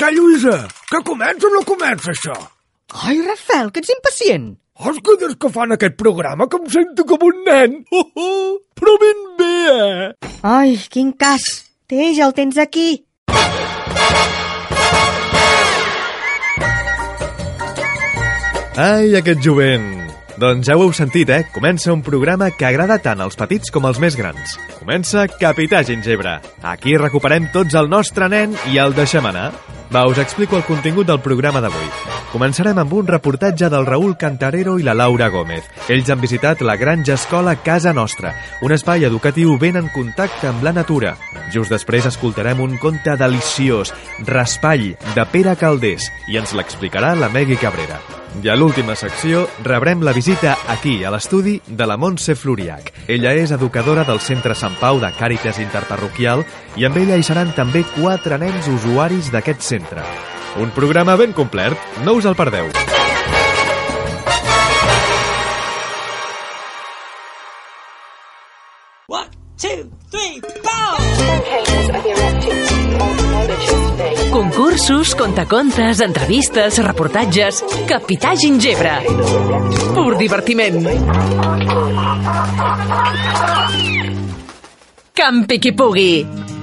Què, Lluïsa? Que comença o no comença, això? Ai, Rafel, que ets impacient. Que des que fan aquest programa que em sento com un nen. Oh, oh, però ben bé, eh? Ai, quin cas. Té, ja el tens aquí. Ai, aquest jovent! Doncs ja ho heu sentit, eh? Comença un programa que agrada tant als petits com als més grans. Comença Capità Gingebre. Aquí recuperem tots el nostre nen i el deixem anar. Va, us explico el contingut del programa d'avui. Començarem amb un reportatge del Raül Cantarero i la Laura Gómez. Ells han visitat la granja escola Casa Nostra, un espai educatiu ben en contacte amb la natura. Just després escoltarem un conte deliciós, Raspall, de Pere Caldés, i ens l'explicarà la Megui Cabrera. I a l'última secció rebrem la visita aquí, a l'estudi de la Montse Floriac. Ella és educadora del Centre Sant Pau de Càritas Interparroquial i amb ella hi seran també quatre nens usuaris d'aquest centre. Un programa ben complet, no us el perdeu. One, two, three, four! Concursos, contacontes, entrevistes, reportatges... Capità Gingebre. Pur divertiment. Campi qui pugui.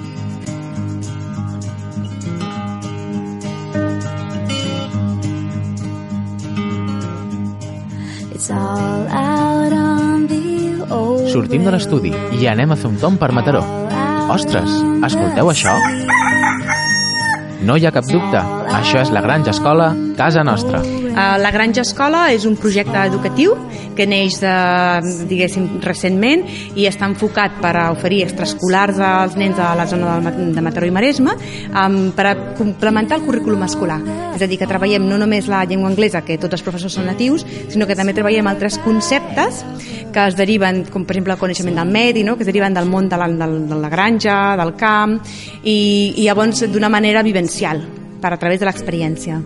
Sortim de l'estudi i anem a fer un tom per Mataró. Ostres, escolteu això? No hi ha cap dubte, això és la Granja Escola Casa Nostra. Uh, La Granja Escola és un projecte educatiu que neix de, diguéssim, recentment i està enfocat per a oferir extraescolars als nens de la zona de Mataró i Maresme um, per a complementar el currículum escolar. És a dir, que treballem no només la llengua anglesa, que tots els professors són natius, sinó que també treballem altres conceptes que es deriven, com per exemple el coneixement del medi, no? que es deriven del món de la, de la granja, del camp, i, i llavors d'una manera vivencial, per a través de l'experiència.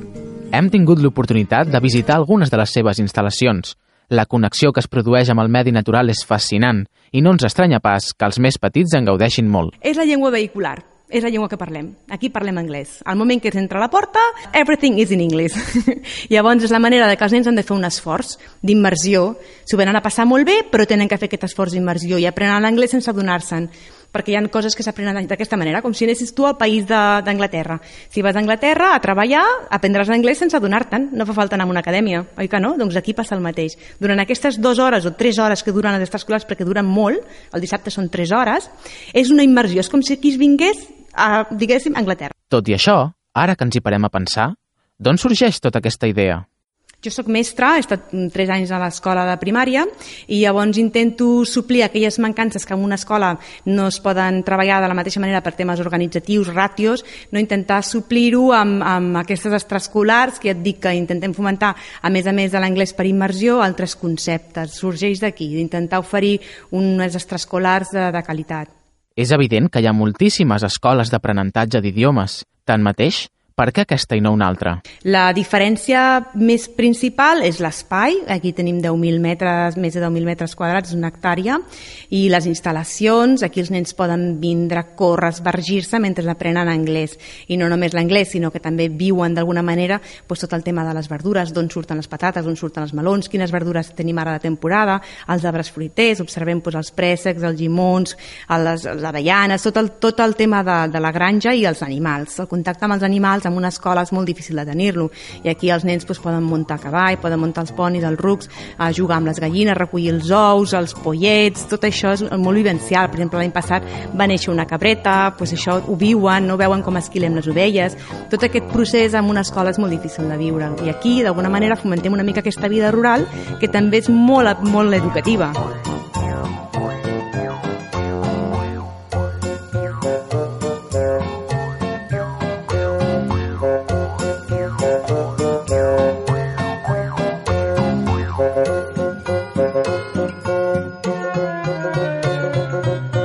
Hem tingut l'oportunitat de visitar algunes de les seves instal·lacions. La connexió que es produeix amb el medi natural és fascinant i no ens estranya pas que els més petits en gaudeixin molt. És la llengua vehicular, és la llengua que parlem. Aquí parlem anglès. Al moment que s'entra a la porta, everything is in English. Llavors és la manera de que els nens han de fer un esforç d'immersió. S'ho venen a passar molt bé, però tenen que fer aquest esforç d'immersió i aprenen l'anglès sense adonar-se'n perquè hi ha coses que s'aprenen d'aquesta manera, com si anessis tu al país d'Anglaterra. Si vas a Anglaterra a treballar, aprendràs anglès sense adonar-te'n, no fa falta anar a una acadèmia, oi que no? Doncs aquí passa el mateix. Durant aquestes dues hores o tres hores que duren les extraescolars, perquè duren molt, el dissabte són tres hores, és una immersió, és com si aquí es vingués a, diguéssim, a Anglaterra. Tot i això, ara que ens hi parem a pensar, d'on sorgeix tota aquesta idea? Jo sóc mestra, he estat tres anys a l'escola de primària i llavors intento suplir aquelles mancances que en una escola no es poden treballar de la mateixa manera per temes organitzatius, ràtios, no intentar suplir-ho amb, amb aquestes extraescolars que ja et dic que intentem fomentar, a més a més de l'anglès per immersió, altres conceptes. Sorgeix d'aquí, d'intentar oferir unes extraescolars de, de qualitat. És evident que hi ha moltíssimes escoles d'aprenentatge d'idiomes. Tanmateix, per què aquesta i no una altra? La diferència més principal és l'espai, aquí tenim 10.000 metres, més de 10.000 metres quadrats, una hectàrea, i les instal·lacions, aquí els nens poden vindre, córrer, esvergir-se mentre aprenen anglès. I no només l'anglès, sinó que també viuen d'alguna manera doncs, tot el tema de les verdures, d'on surten les patates, d'on surten els melons, quines verdures tenim ara de temporada, els arbres fruiters, observem doncs, els préssecs, els llimons, les, les avellanes, tot el, tot el tema de, de la granja i els animals. El contacte amb els animals en una escola és molt difícil de tenir-lo i aquí els nens doncs, poden muntar a cavall, poden muntar els ponis, els rucs, a jugar amb les gallines, recollir els ous, els pollets, tot això és molt vivencial. Per exemple, l'any passat va néixer una cabreta, doncs això ho viuen, no veuen com esquilem les ovelles. Tot aquest procés en una escola és molt difícil de viure i aquí d'alguna manera fomentem una mica aquesta vida rural que també és molt, molt educativa. Thank you.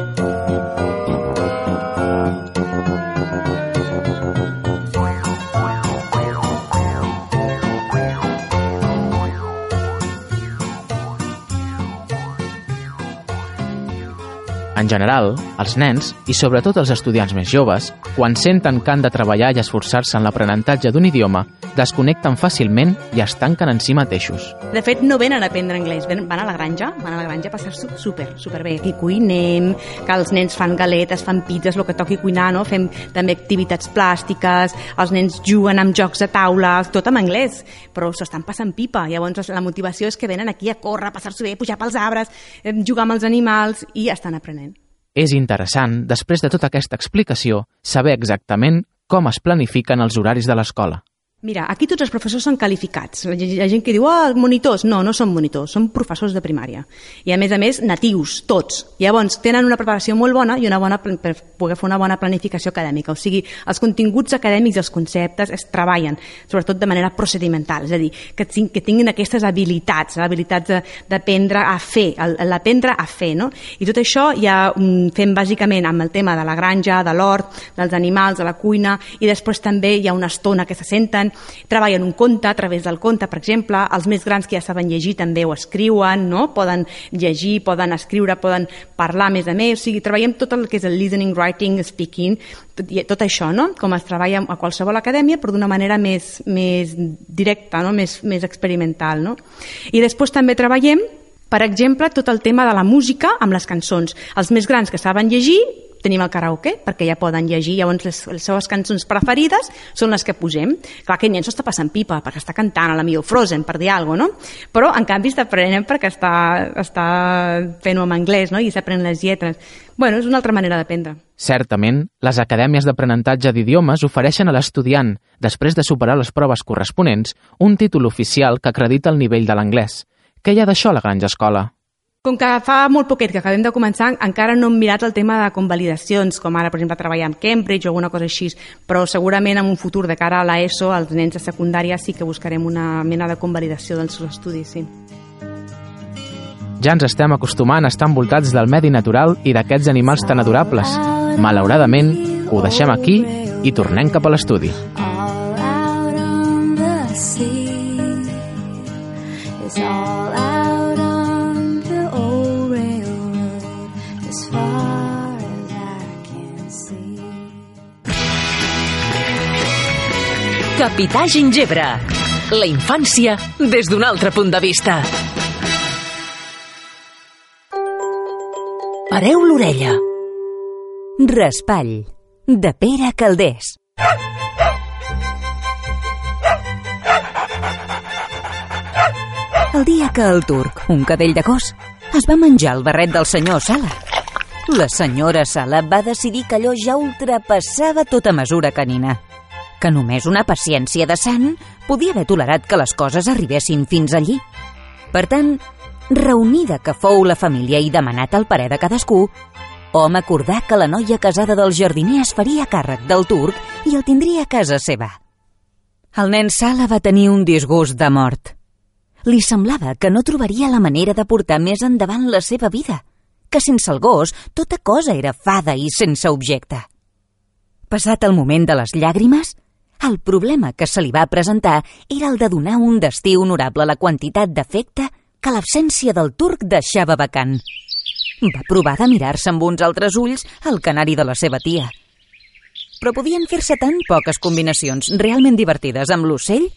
En general, els nens, i sobretot els estudiants més joves, quan senten que han de treballar i esforçar-se en l'aprenentatge d'un idioma, desconnecten fàcilment i es tanquen en si mateixos. De fet, no venen a aprendre anglès, van a la granja, van a la granja a passar-s'ho super, super bé. Aquí cuinem, que els nens fan galetes, fan pizzas, el que toqui cuinar, no? Fem també activitats plàstiques, els nens juguen amb jocs de taula, tot en anglès, però s'ho estan passant pipa. Llavors, la motivació és que venen aquí a córrer, a passar-s'ho bé, pujar pels arbres, eh, jugar amb els animals i estan aprenent. És interessant, després de tota aquesta explicació, saber exactament com es planifiquen els horaris de l'escola. Mira, aquí tots els professors són qualificats. Hi ha gent que diu, ah, monitors. No, no són monitors, són professors de primària. I a més a més, natius, tots. Llavors, tenen una preparació molt bona i una bona per poder fer una bona planificació acadèmica. O sigui, els continguts acadèmics els conceptes es treballen, sobretot de manera procedimental, és a dir, que, que tinguin aquestes habilitats, habilitats d'aprendre a fer, l'aprendre a fer, no? I tot això ja mm, fem bàsicament amb el tema de la granja, de l'hort, dels animals, de la cuina, i després també hi ha una estona que se senten, treballen un conte a través del conte, per exemple, els més grans que ja saben llegir també ho escriuen, no? poden llegir, poden escriure, poden parlar més a més, o sigui, treballem tot el que és el listening, writing, speaking, tot, tot això, no? com es treballa a qualsevol acadèmia, però d'una manera més, més directa, no? més, més experimental. No? I després també treballem per exemple, tot el tema de la música amb les cançons. Els més grans que saben llegir tenim el karaoke, perquè ja poden llegir, llavors les, les seves cançons preferides són les que posem. Clar, que nen s'ho està passant pipa, perquè està cantant, a la millor Frozen, per dir alguna cosa, no? Però, en canvi, està aprenent perquè està, està fent-ho en anglès, no? I s'aprèn les lletres. Bueno, és una altra manera d'aprendre. Certament, les acadèmies d'aprenentatge d'idiomes ofereixen a l'estudiant, després de superar les proves corresponents, un títol oficial que acredita el nivell de l'anglès. Què hi ha d'això a la Granja Escola? Com que fa molt poquet que acabem de començar, encara no hem mirat el tema de convalidacions, com ara, per exemple, treballar amb Cambridge o alguna cosa així, però segurament en un futur de cara a l'ESO, els nens de secundària sí que buscarem una mena de convalidació dels seus estudis, sí. Ja ens estem acostumant a estar envoltats del medi natural i d'aquests animals tan adorables. Malauradament, ho deixem aquí i tornem cap a l'estudi. all out on the sea. Capità Gingebre. La infància des d'un altre punt de vista. Pareu l'orella. Raspall, de Pere Calders. El dia que el turc, un cadell de cos, es va menjar el barret del senyor Sala. La senyora Sala va decidir que allò ja ultrapassava tota mesura canina, que només una paciència de sant podia haver tolerat que les coses arribessin fins allí. Per tant, reunida que fou la família i demanat el parer de cadascú, hom acordà que la noia casada del jardiner es faria càrrec del turc i el tindria a casa seva. El nen Sala va tenir un disgust de mort. Li semblava que no trobaria la manera de portar més endavant la seva vida, que sense el gos tota cosa era fada i sense objecte. Passat el moment de les llàgrimes, el problema que se li va presentar era el de donar un destí honorable a la quantitat d'afecte que l'absència del turc deixava vacant. Va provar de mirar-se amb uns altres ulls al canari de la seva tia. Però podien fer-se tan poques combinacions realment divertides amb l'ocell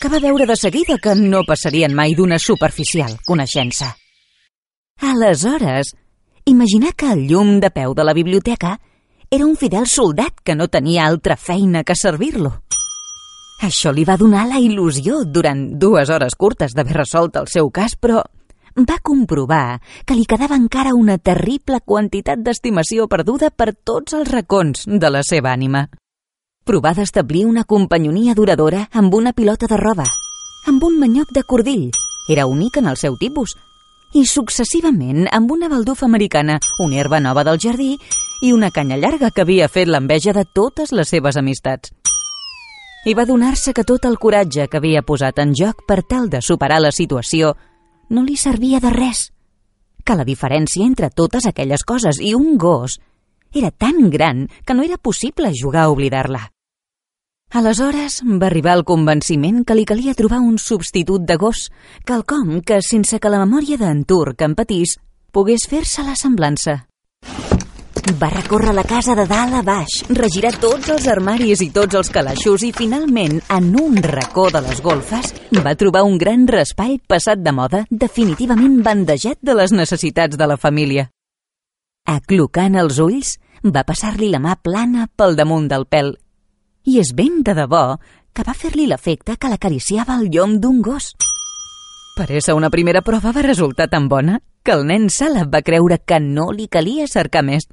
que va veure de seguida que no passarien mai d'una superficial coneixença. Aleshores, imaginar que el llum de peu de la biblioteca era un fidel soldat que no tenia altra feina que servir-lo. Això li va donar la il·lusió durant dues hores curtes d'haver resolt el seu cas, però va comprovar que li quedava encara una terrible quantitat d'estimació perduda per tots els racons de la seva ànima. Provà d'establir una companyonia duradora amb una pilota de roba, amb un manyoc de cordill, era únic en el seu tipus, i successivament amb una baldufa americana, una herba nova del jardí i una canya llarga que havia fet l'enveja de totes les seves amistats. I va donar-se que tot el coratge que havia posat en joc per tal de superar la situació no li servia de res, que la diferència entre totes aquelles coses i un gos era tan gran que no era possible jugar a oblidar-la. Aleshores va arribar el convenciment que li calia trobar un substitut de gos, quelcom que, sense que la memòria d'en Turc en patís, pogués fer-se la semblança. Va recórrer la casa de dalt a baix, regirar tots els armaris i tots els calaixos i finalment, en un racó de les golfes, va trobar un gran raspall passat de moda, definitivament bandejat de les necessitats de la família. Aclocant els ulls, va passar-li la mà plana pel damunt del pèl. I és ben de debò que va fer-li l'efecte que l'acariciava el llom d'un gos. Per ésser una primera prova va resultar tan bona que el nen Sala va creure que no li calia cercar més.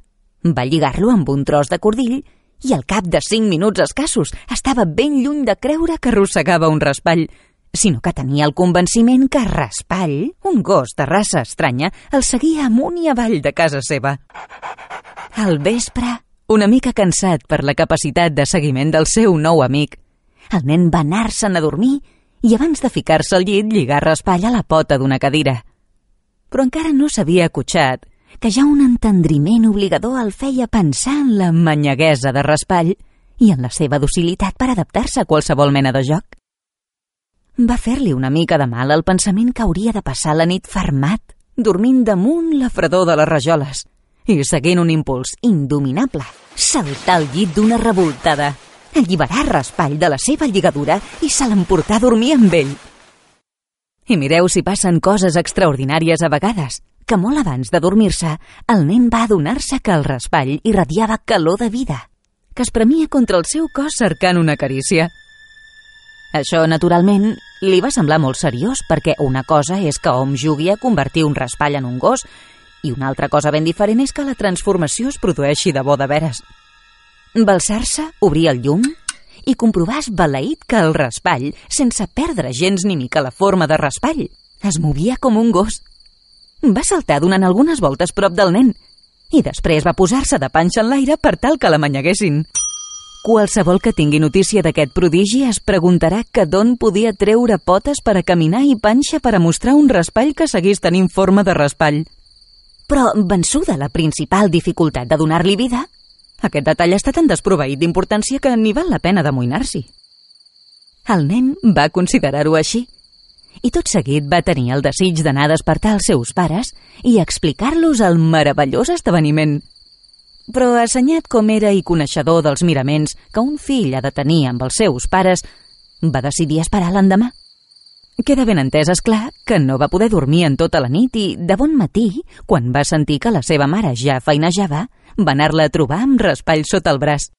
Va lligar-lo amb un tros de cordill i al cap de cinc minuts escassos estava ben lluny de creure que arrossegava un raspall, sinó que tenia el convenciment que Raspall, un gos de raça estranya, el seguia amunt i avall de casa seva. Al vespre, una mica cansat per la capacitat de seguiment del seu nou amic, el nen va anar-se'n a dormir i abans de ficar-se al llit lligar Raspall a la pota d'una cadira. Però encara no s'havia acotxat que ja un entendriment obligador el feia pensar en la manyaguesa de raspall i en la seva docilitat per adaptar-se a qualsevol mena de joc. Va fer-li una mica de mal el pensament que hauria de passar la nit fermat, dormint damunt la fredor de les rajoles i seguint un impuls indominable, saltar al llit d'una revoltada, alliberar Raspall de la seva lligadura i se l'emportar a dormir amb ell. I mireu si passen coses extraordinàries a vegades, que molt abans de dormir-se, el nen va adonar-se que el raspall irradiava calor de vida, que es premia contra el seu cos cercant una carícia. Això, naturalment, li va semblar molt seriós perquè una cosa és que hom jugui a convertir un raspall en un gos i una altra cosa ben diferent és que la transformació es produeixi de bo de veres. Balsar-se, obrir el llum i comprovar esbalaït que el raspall, sense perdre gens ni mica la forma de raspall, es movia com un gos. Va saltar donant algunes voltes prop del nen i després va posar-se de panxa en l'aire per tal que la manyaguessin. Qualsevol que tingui notícia d'aquest prodigi es preguntarà que d'on podia treure potes per a caminar i panxa per a mostrar un raspall que seguís tenint forma de raspall. Però, vençuda la principal dificultat de donar-li vida, aquest detall està tan desproveït d'importància que ni val la pena d'amoïnar-s'hi. El nen va considerar-ho així i tot seguit va tenir el desig d'anar a despertar els seus pares i explicar-los el meravellós esdeveniment. Però assenyat com era i coneixedor dels miraments que un fill ha de tenir amb els seus pares, va decidir esperar l'endemà. Queda ben entès, és clar, que no va poder dormir en tota la nit i, de bon matí, quan va sentir que la seva mare ja feinejava, va anar-la a trobar amb raspall sota el braç.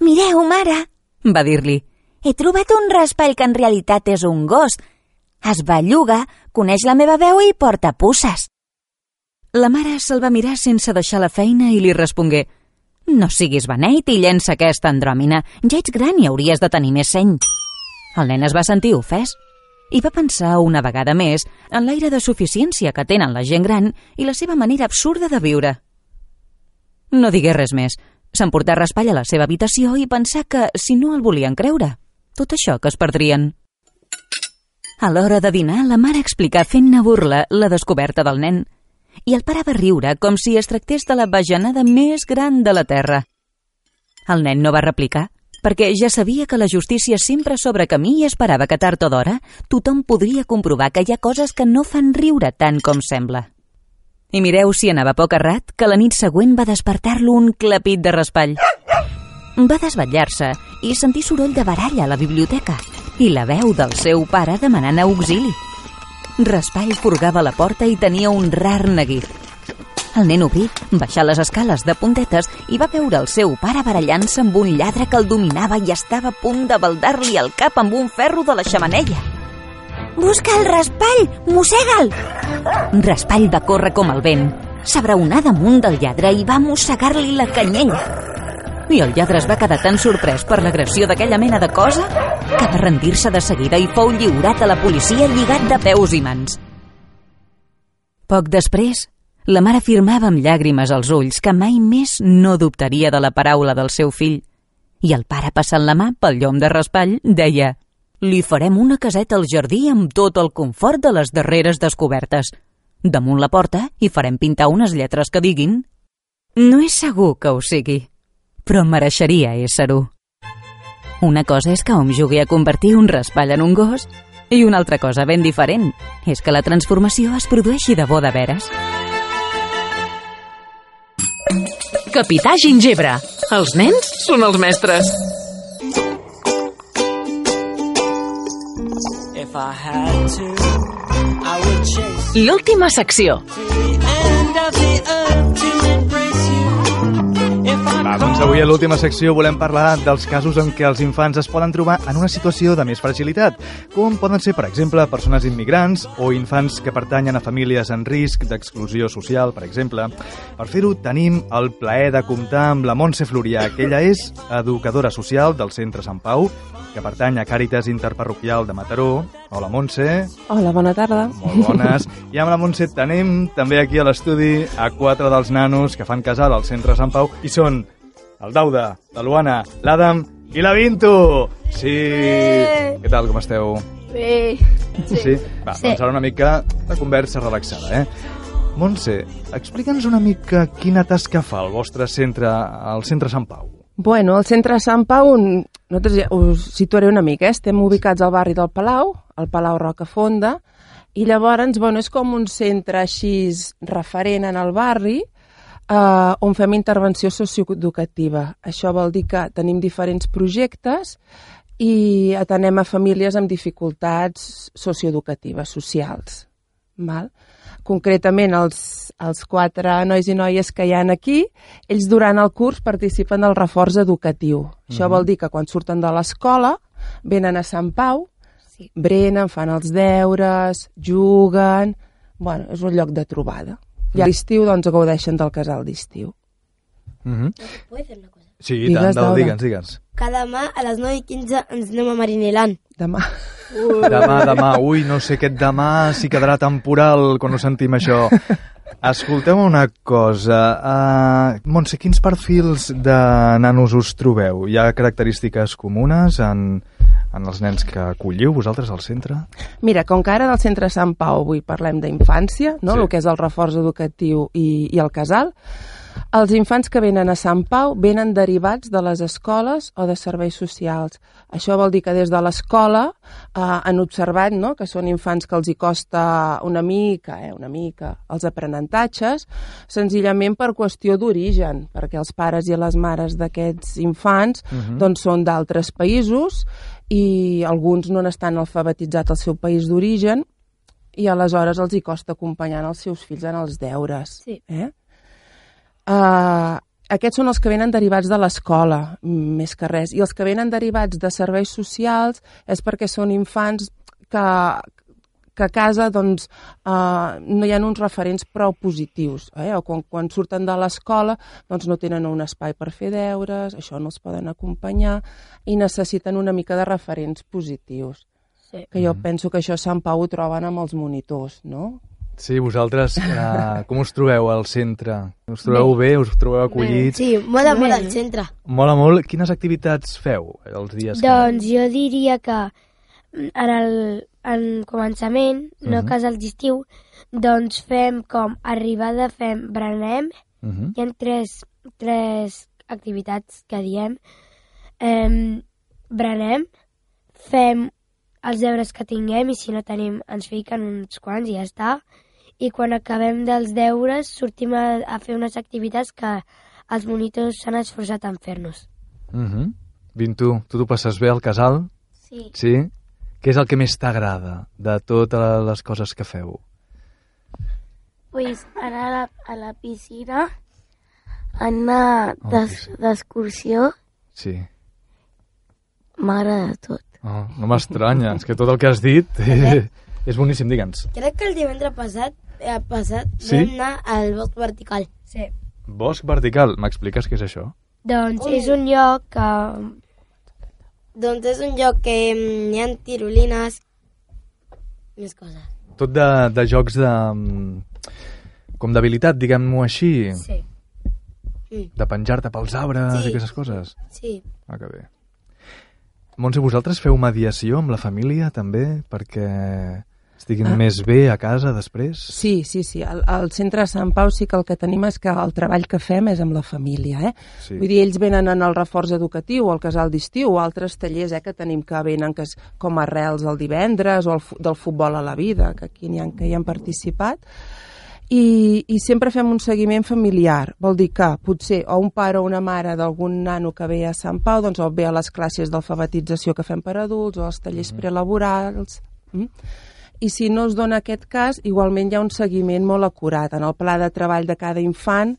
Mireu, mare, va dir-li, he trobat un raspall que en realitat és un gos. Es belluga, coneix la meva veu i porta pusses. La mare se'l va mirar sense deixar la feina i li respongué No siguis beneit i llença aquesta andròmina. Ja ets gran i hauries de tenir més seny. El nen es va sentir ofès i va pensar una vegada més en l'aire de suficiència que tenen la gent gran i la seva manera absurda de viure. No digué res més. S'emportà raspall a la seva habitació i pensà que, si no el volien creure, tot això que es perdrien. A l'hora de dinar, la mare explicà fent-ne burla la descoberta del nen i el pare va riure com si es tractés de la bajanada més gran de la terra. El nen no va replicar, perquè ja sabia que la justícia sempre sobre camí i esperava que tard o d'hora tothom podria comprovar que hi ha coses que no fan riure tant com sembla. I mireu si anava poc errat que la nit següent va despertar-lo un clapit de raspall. Va desvetllar-se i sentir soroll de baralla a la biblioteca i la veu del seu pare demanant auxili. Raspall furgava la porta i tenia un rar neguit. El nen obrí, baixar les escales de puntetes i va veure el seu pare barallant-se amb un lladre que el dominava i estava a punt de baldar-li el cap amb un ferro de la xamaneia. Busca el raspall! Mossega'l! Raspall va córrer com el vent. S'abraonà damunt del lladre i va mossegar-li la canyella. I el lladre es va quedar tan sorprès per l'agressió d'aquella mena de cosa que va rendir-se de seguida i fou lliurat a la policia lligat de peus i mans. Poc després, la mare afirmava amb llàgrimes als ulls que mai més no dubtaria de la paraula del seu fill. I el pare, passant la mà pel llom de raspall, deia «Li farem una caseta al jardí amb tot el confort de les darreres descobertes. Damunt la porta hi farem pintar unes lletres que diguin «No és segur que ho sigui, però mereixeria ésser-ho». Una cosa és que hom jugui a convertir un raspall en un gos i una altra cosa ben diferent és que la transformació es produeixi de bo de veres. Capità Gingebre. Els nens són els mestres. If I had to, I would chase L'última secció. the end of the earth to Va, doncs avui a l'última secció volem parlar dels casos en què els infants es poden trobar en una situació de més fragilitat, com poden ser, per exemple, persones immigrants o infants que pertanyen a famílies en risc d'exclusió social, per exemple. Per fer-ho, tenim el plaer de comptar amb la Montse Florià, que ella és educadora social del Centre Sant Pau, que pertany a Càritas Interparroquial de Mataró. Hola, Montse. Hola, bona tarda. Molt bones. I amb la Montse tenim també aquí a l'estudi a quatre dels nanos que fan casal al centre Sant Pau i són el Dauda, la Luana, l'Adam i la Vinto. Sí. Què tal, com esteu? Bé. Sí? Va, Sí. doncs ara una mica de conversa relaxada, eh? Montse, explica'ns una mica quina tasca fa el vostre centre, al centre Sant Pau. Bueno, el centre Sant Pau, nosaltres ja us situaré una mica, eh? estem ubicats al barri del Palau, al Palau Rocafonda, i llavors, bueno, és com un centre així referent en el barri, eh, on fem intervenció socioeducativa. Això vol dir que tenim diferents projectes i atenem a famílies amb dificultats socioeducatives, socials. Val? Concretament, els, els quatre nois i noies que hi han aquí, ells durant el curs participen del reforç educatiu. Això Mhm. vol dir que quan surten de l'escola venen a Sant Pau, sí. brenen, fan els deures, juguen... Bueno, és un lloc de trobada. I a l'estiu, doncs, gaudeixen del casal d'estiu. Mm -hmm. Puedo una cosa? Sí, i Digues, tant, digue'ns, digue'ns. Que demà a les 9 i 15 ens anem a Marineland. Demà. Demà, demà, ui, no sé, aquest demà sí quedarà temporal quan ho sentim això. Escolteu una cosa. Uh, Montse, quins perfils de nanos us trobeu? Hi ha característiques comunes en, en els nens que acolliu vosaltres al centre? Mira, com que ara del centre Sant Pau avui parlem d'infància, no? Sí. el que és el reforç educatiu i, i el casal, els infants que venen a Sant Pau venen derivats de les escoles o de serveis socials. Això vol dir que des de l'escola eh, han observat no? que són infants que els hi costa una mica, eh, una mica, els aprenentatges, senzillament per qüestió d'origen, perquè els pares i les mares d'aquests infants Mhm. doncs, són d'altres països i alguns no n'estan alfabetitzats al seu país d'origen i aleshores els hi costa acompanyar els seus fills en els deures. Sí. Eh? Uh, aquests són els que venen derivats de l'escola, mm, més que res. I els que venen derivats de serveis socials és perquè són infants que, que a casa doncs, uh, no hi ha uns referents prou positius. Eh? O quan, quan surten de l'escola doncs, no tenen un espai per fer deures, això no els poden acompanyar i necessiten una mica de referents positius. Sí. Que jo penso que això a Sant Pau ho troben amb els monitors, no? Sí, vosaltres, uh, com us trobeu al centre? Us trobeu bé? Us trobeu acollits? Sí, mola molt el centre. Mola molt. Quines activitats feu els dies que... Doncs jo diria que en el en començament, no Mhm. casals d'estiu, doncs fem com arribada, fem berenem, Mhm. hi ha tres, tres activitats que diem. Eh, berenem, fem els deures que tinguem i si no tenim ens fiquen uns quants i ja està. I quan acabem dels deures sortim a, a fer unes activitats que els monitors s'han esforçat en fer-nos. Mm -hmm. Vintu, tu t'ho passes bé al casal? Sí. Sí? Què és el que més t'agrada de totes les coses que feu? Pues anar a la, a la piscina, anar d'excursió, Sí. m'agrada tot. Oh, no m'estranya, és que tot el que has dit eh, és boníssim, digue'ns. Crec que el divendres passat, passat Sí? vam anar al bosc vertical. Sí. Bosc vertical, m'expliques què és això? Doncs és un lloc que... Doncs és un lloc que mm, hi ha tirolines, més coses. Tot de, de jocs de... mm, com d'habilitat, diguem-ho així. Sí. Mm. De penjar-te pels arbres Sí. i aquestes coses. Sí. Ah, que bé. Montse, vosaltres feu mediació amb la família, també, perquè estiguin Ah. més bé a casa després? Sí, sí, sí. Al, al centre de Sant Pau sí que el que tenim és que el treball que fem és amb la família, eh? Sí. Vull dir, ells venen en el reforç educatiu, al casal d'estiu, o altres tallers eh, que tenim que venen que és com arrels el divendres, o el, del futbol a la vida, que aquí n'hi ha que hi han participat. i, i sempre fem un seguiment familiar. Vol dir que potser o un pare o una mare d'algun nano que ve a Sant Pau doncs, o ve a les classes d'alfabetització que fem per adults o als tallers prelaborals. Mm? I si no es dona aquest cas, igualment hi ha un seguiment molt acurat. En el pla de treball de cada infant,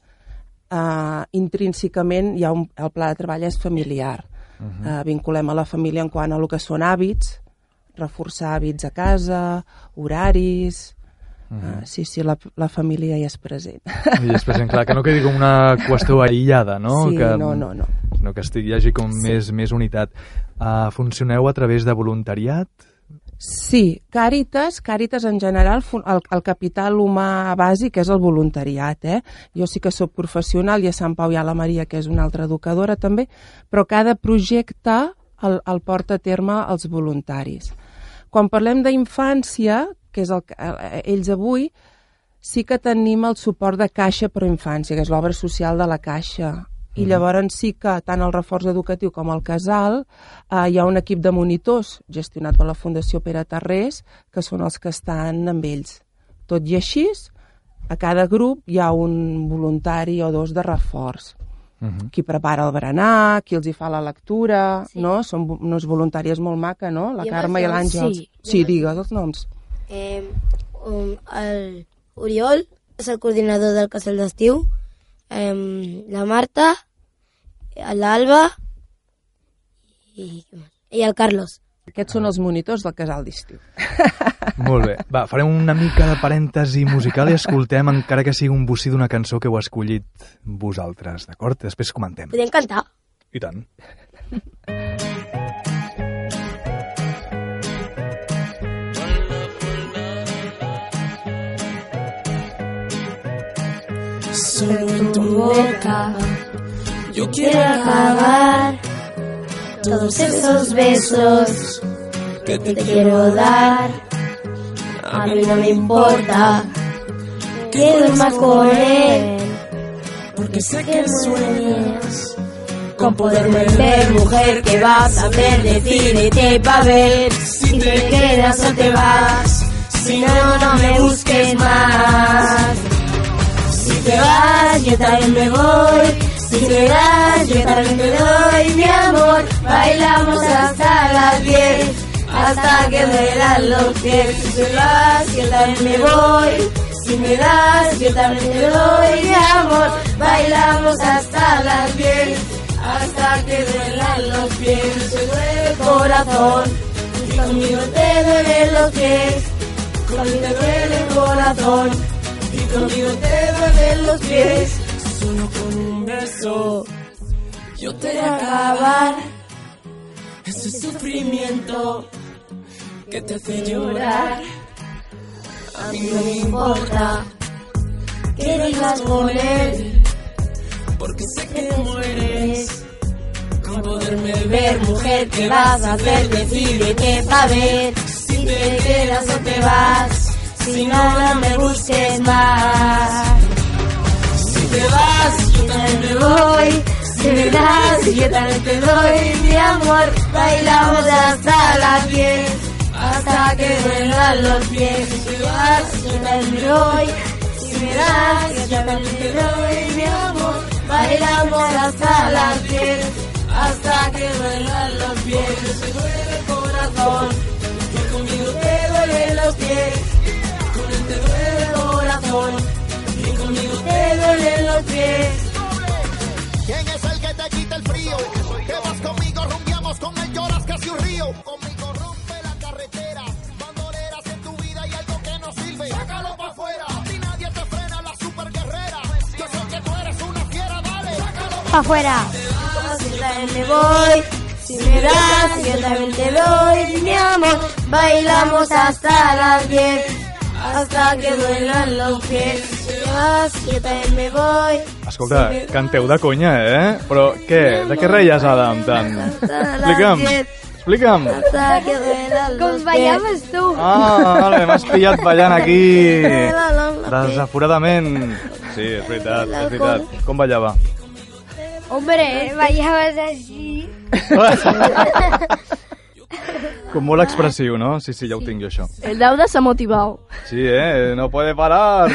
eh, intrínsecament hi ha un, el pla de treball és familiar. Uh -huh. eh, vinculem a la família en quant a el que són hàbits, reforçar hàbits a casa, horaris... Uh -huh. uh, sí, sí, la, la família hi és present. I després, clar, que no quedi com una qüestió aïllada, no? Sí, que, no, no, no. No, que estigui, hi hagi com Sí. més, més unitat. Uh, funcioneu a través de voluntariat? Sí, Càritas, Càritas en general, el, el capital humà bàsic és el voluntariat. Eh? Jo sí que sóc professional i a Sant Pau hi ha la Maria, que és una altra educadora també, però cada projecte el, el porta a terme els voluntaris. Quan parlem d'infància, que és el, eh, ells avui, sí que tenim el suport de Caixa Pro Infància, que és l'obra social de la Caixa. I llavors sí que tant el reforç educatiu com el casal eh, hi ha un equip de monitors gestionat per la Fundació Pere Tarrés que són els que estan amb ells. Tot i així, a cada grup hi ha un voluntari o dos de reforç. Mhm. Qui prepara el berenar, qui els hi fa la lectura, sí. no? Són unes voluntàries molt maca, no? La Jo Carme i me'ls noms, l'Àngel. sí. Sí, digues els noms. Eh, um, el Oriol és el coordinador del casal d'estiu, eh, la Marta, l'Alba i, i el Carlos. Aquests són els monitors del casal d'estiu. Molt bé. Va, farem una mica de parèntesi musical i escoltem, encara que sigui un bocí d'una cançó que heu escollit vosaltres, d'acord? Després comentem. Podem cantar? I tant. Solo yo quiero acabar todos esos besos que te quiero dar. A mí no me importa que duermas con él, porque sé que sueñas con poderme ver, mujer, que vas a hacer, decídete pa' ver si te quedas o te vas. Si no, no me busques más. Si te vas, yo también me voy. Si te das, yo también te doy mi amor. Bailamos hasta las 10, hasta que duelan los pies. Si te vas, yo también me voy. Si me das, yo también te doy mi amor. Bailamos hasta las 10, hasta que duelan los pies. Se duele el corazón, y conmigo te duelen los pies. Conmigo te duele el corazón y conmigo te duelen los pies. Solo con un beso yo te haré acabar ese sufrimiento que te hace llorar. A mí no me importa que vivas con él, porque sé que mueres. Con poderme ver, mujer, ¿qué vas a hacer? Decídete pa' ver si te quedas o te vas. Si no, no me busques más. Si te vas, yo también me voy. Si me das, yo también te doy mi amor. Bailamos hasta las 10, hasta que duelan los pies. Si te vas, yo también me voy. Si me das, yo también te doy mi amor. Bailamos hasta las 10, hasta que duelan los pies. Se duele el corazón, y conmigo te duelen los pies. Te duele el corazón, y conmigo te duelen los pies. ¿Quién es el que te quita el frío? Que vas conmigo, rumbiamos con él, lloras casi un río. Conmigo rompe la carretera, bandoleras en tu vida y algo que no sirve. Sácalo para afuera, si nadie te frena, la super guerrera. Yo sé que tú eres una fiera, dale. Sácalo Pa' afuera. Yo también me voy. Si me das, yo también te doy mi amor. Bailamos hasta las 10, hasta que duelan los pies. Si te vas, yo también me voy. Escolta, canteu de conya, eh? Però què? De què reies, Adam, tant? Explica'm, explica'm. Com ballaves tu. Ah, vale, m'has pillat ballant aquí desaforadament. Sí, és veritat, és veritat. Com ballava? Hombre, ballaves així. Com molt expressiu, no? Sí, sí, ja ho tinc jo, això. El Dauda s'ha motivat. Sí, eh? No puede parar.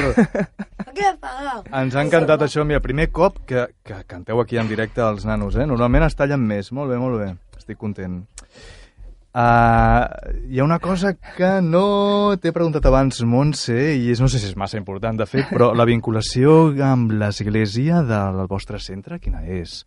què pagar? Ens ha encantat això, mira, primer cop que, que canteu aquí en directe als nanos, eh? Normalment es tallen més, molt bé, molt bé, estic content. Uh, hi ha una cosa que no t'he preguntat abans, Montse, i és, no sé si és massa important, de fet, però la vinculació amb l'església del vostre centre, quina és?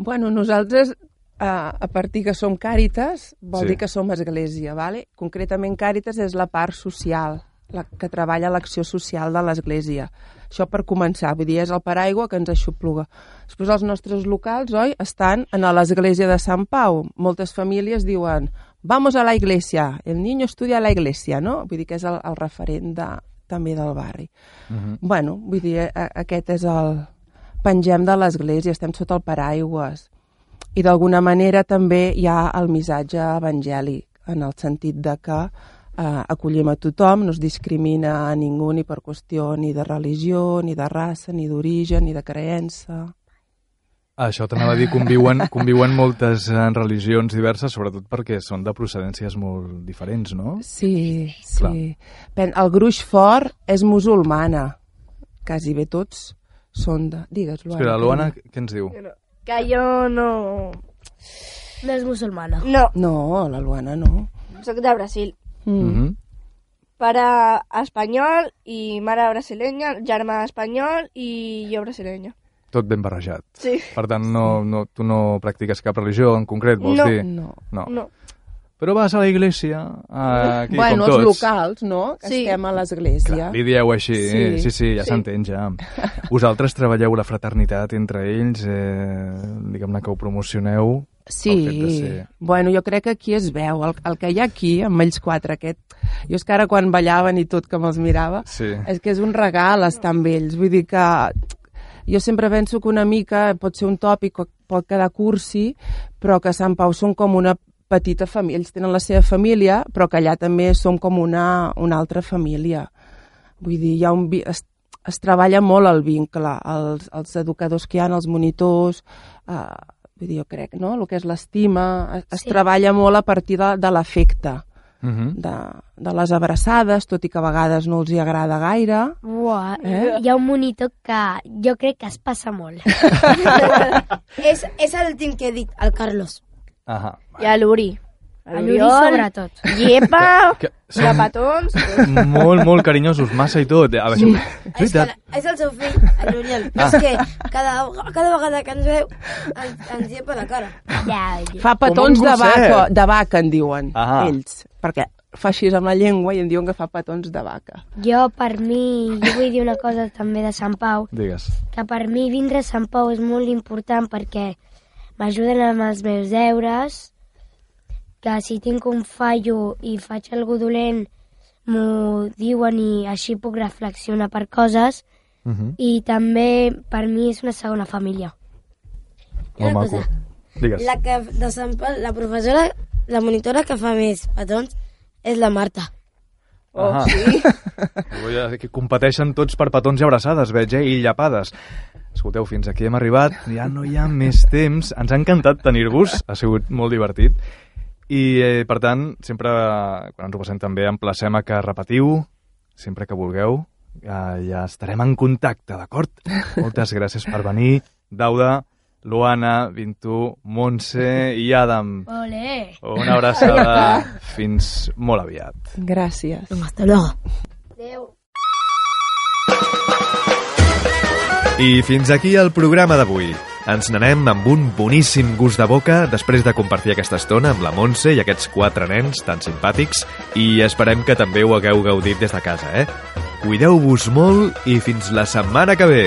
Bueno, nosaltres, eh, a partir que som Càritas, vol Sí. dir que som església, vale? Concretament Càritas és la part social, la que treballa l'acció social de l'església. Això per començar, vull dir, és el paraigua que ens aixopluga. Després els nostres locals, oi, estan en l'església de Sant Pau. Moltes famílies diuen, vamos a la iglesia, el niño estudia a la iglesia, no? Vull dir que és el, el referent de, també del barri. Mhm. Bueno, vull dir, a, aquest és el... Pengem de l'església, estem sota el paraigües. I d'alguna manera també hi ha el missatge evangèlic, en el sentit de que eh, acollim a tothom, no es discrimina a ningú ni per qüestió ni de religió, ni de raça, ni d'origen, ni de creença. Això t'anava a dir, conviuen, conviuen moltes eh, religions diverses, sobretot perquè són de procedències molt diferents, no? Sí, Clar. sí. Pen- El gruix fort és musulmana. Quasi bé tots són de... Digues, Luana. Espera, Luana, què ens diu? Que jo no... No és musulmana. No, No, la Luana no. sóc de Brasil. Mm. Mhm. Pare espanyol i mare brasilenya, germà espanyol i jo brasilenya. Tot ben barrejat. Sí. Per tant, no, no, tu no practiques cap religió en concret, vols No. dir? No. no. No. Però vas a la iglesia, eh, aquí bueno, com els tots. locals, no? Que Sí. estem a l'església. Clar, li dieu així, Sí. sí, sí, sí ja Sí. s'entén ja. Vosaltres treballeu la fraternitat entre ells, eh, diguem-ne que ho promocioneu. Sí, ser- bueno, jo crec que aquí es veu, el, el que hi ha aquí, amb ells quatre, aquest... Jo és que ara quan ballaven i tot que me'ls mirava, Sí. és que és un regal estar amb ells, vull dir que jo sempre penso que una mica pot ser un tòpic, pot quedar cursi, però que Sant Pau són com una petita família, ells tenen la seva família, però que allà també som com una, una altra família. Vull dir, hi ha un, es, es treballa molt el vincle, els, els educadors que hi ha, els monitors, eh, vull dir, jo crec, no?, el que és l'estima, es, es Sí. treballa molt a partir de, de l'afecte, Mhm. de, de les abraçades, tot i que a vegades no els hi agrada gaire. Uah, Eh? hi ha un monitor que jo crec que es passa molt. és, és el team que he dit, el Carlos. Ahà. I a l'Uri. A l'Uri sobretot. Llepa, Que de petons... molt, molt carinyosos, massa i tot. A veure, Sí. és És, que, és el seu fill, L'Oriol. Ah. És que cada, cada vegada que ens veu ens, ens llepa la cara. Ja, Fa Com petons de vaca, de vaca, en diuen, Ah. ells, perquè fa així amb la llengua i em diuen que fa petons de vaca. Jo, per mi, jo vull dir una cosa també de Sant Pau, Digues. que per mi vindre a Sant Pau és molt important perquè m'ajuden amb els meus deures, que si tinc un fallo i faig algú dolent m'ho diuen i així puc reflexionar per coses Mhm. i també per mi és una segona família. Molt maco. cosa. Digues. La, que, de Sant la professora, la monitora que fa més petons és la Marta. Oh, sí? Vull dir que competeixen tots per petons i abraçades, veig, eh? I llapades. Escolteu, fins aquí hem arribat, ja no hi ha més temps. Ens ha encantat tenir-vos, ha sigut molt divertit. I, eh, per tant, sempre, quan ens ho passem també, emplacem a que repetiu, sempre que vulgueu. Ja, ja estarem en contacte, d'acord? Moltes gràcies per venir. Dauda, Luana, Vintu, Montse i Adam. Olé! Una abraçada. Fins molt aviat. Gràcies. Hasta luego. Adéu. I fins aquí el programa d'avui. Ens n'anem amb un boníssim gust de boca després de compartir aquesta estona amb la Montse i aquests quatre nens tan simpàtics i esperem que també ho hagueu gaudit des de casa, eh? Cuideu-vos molt i fins la setmana que ve!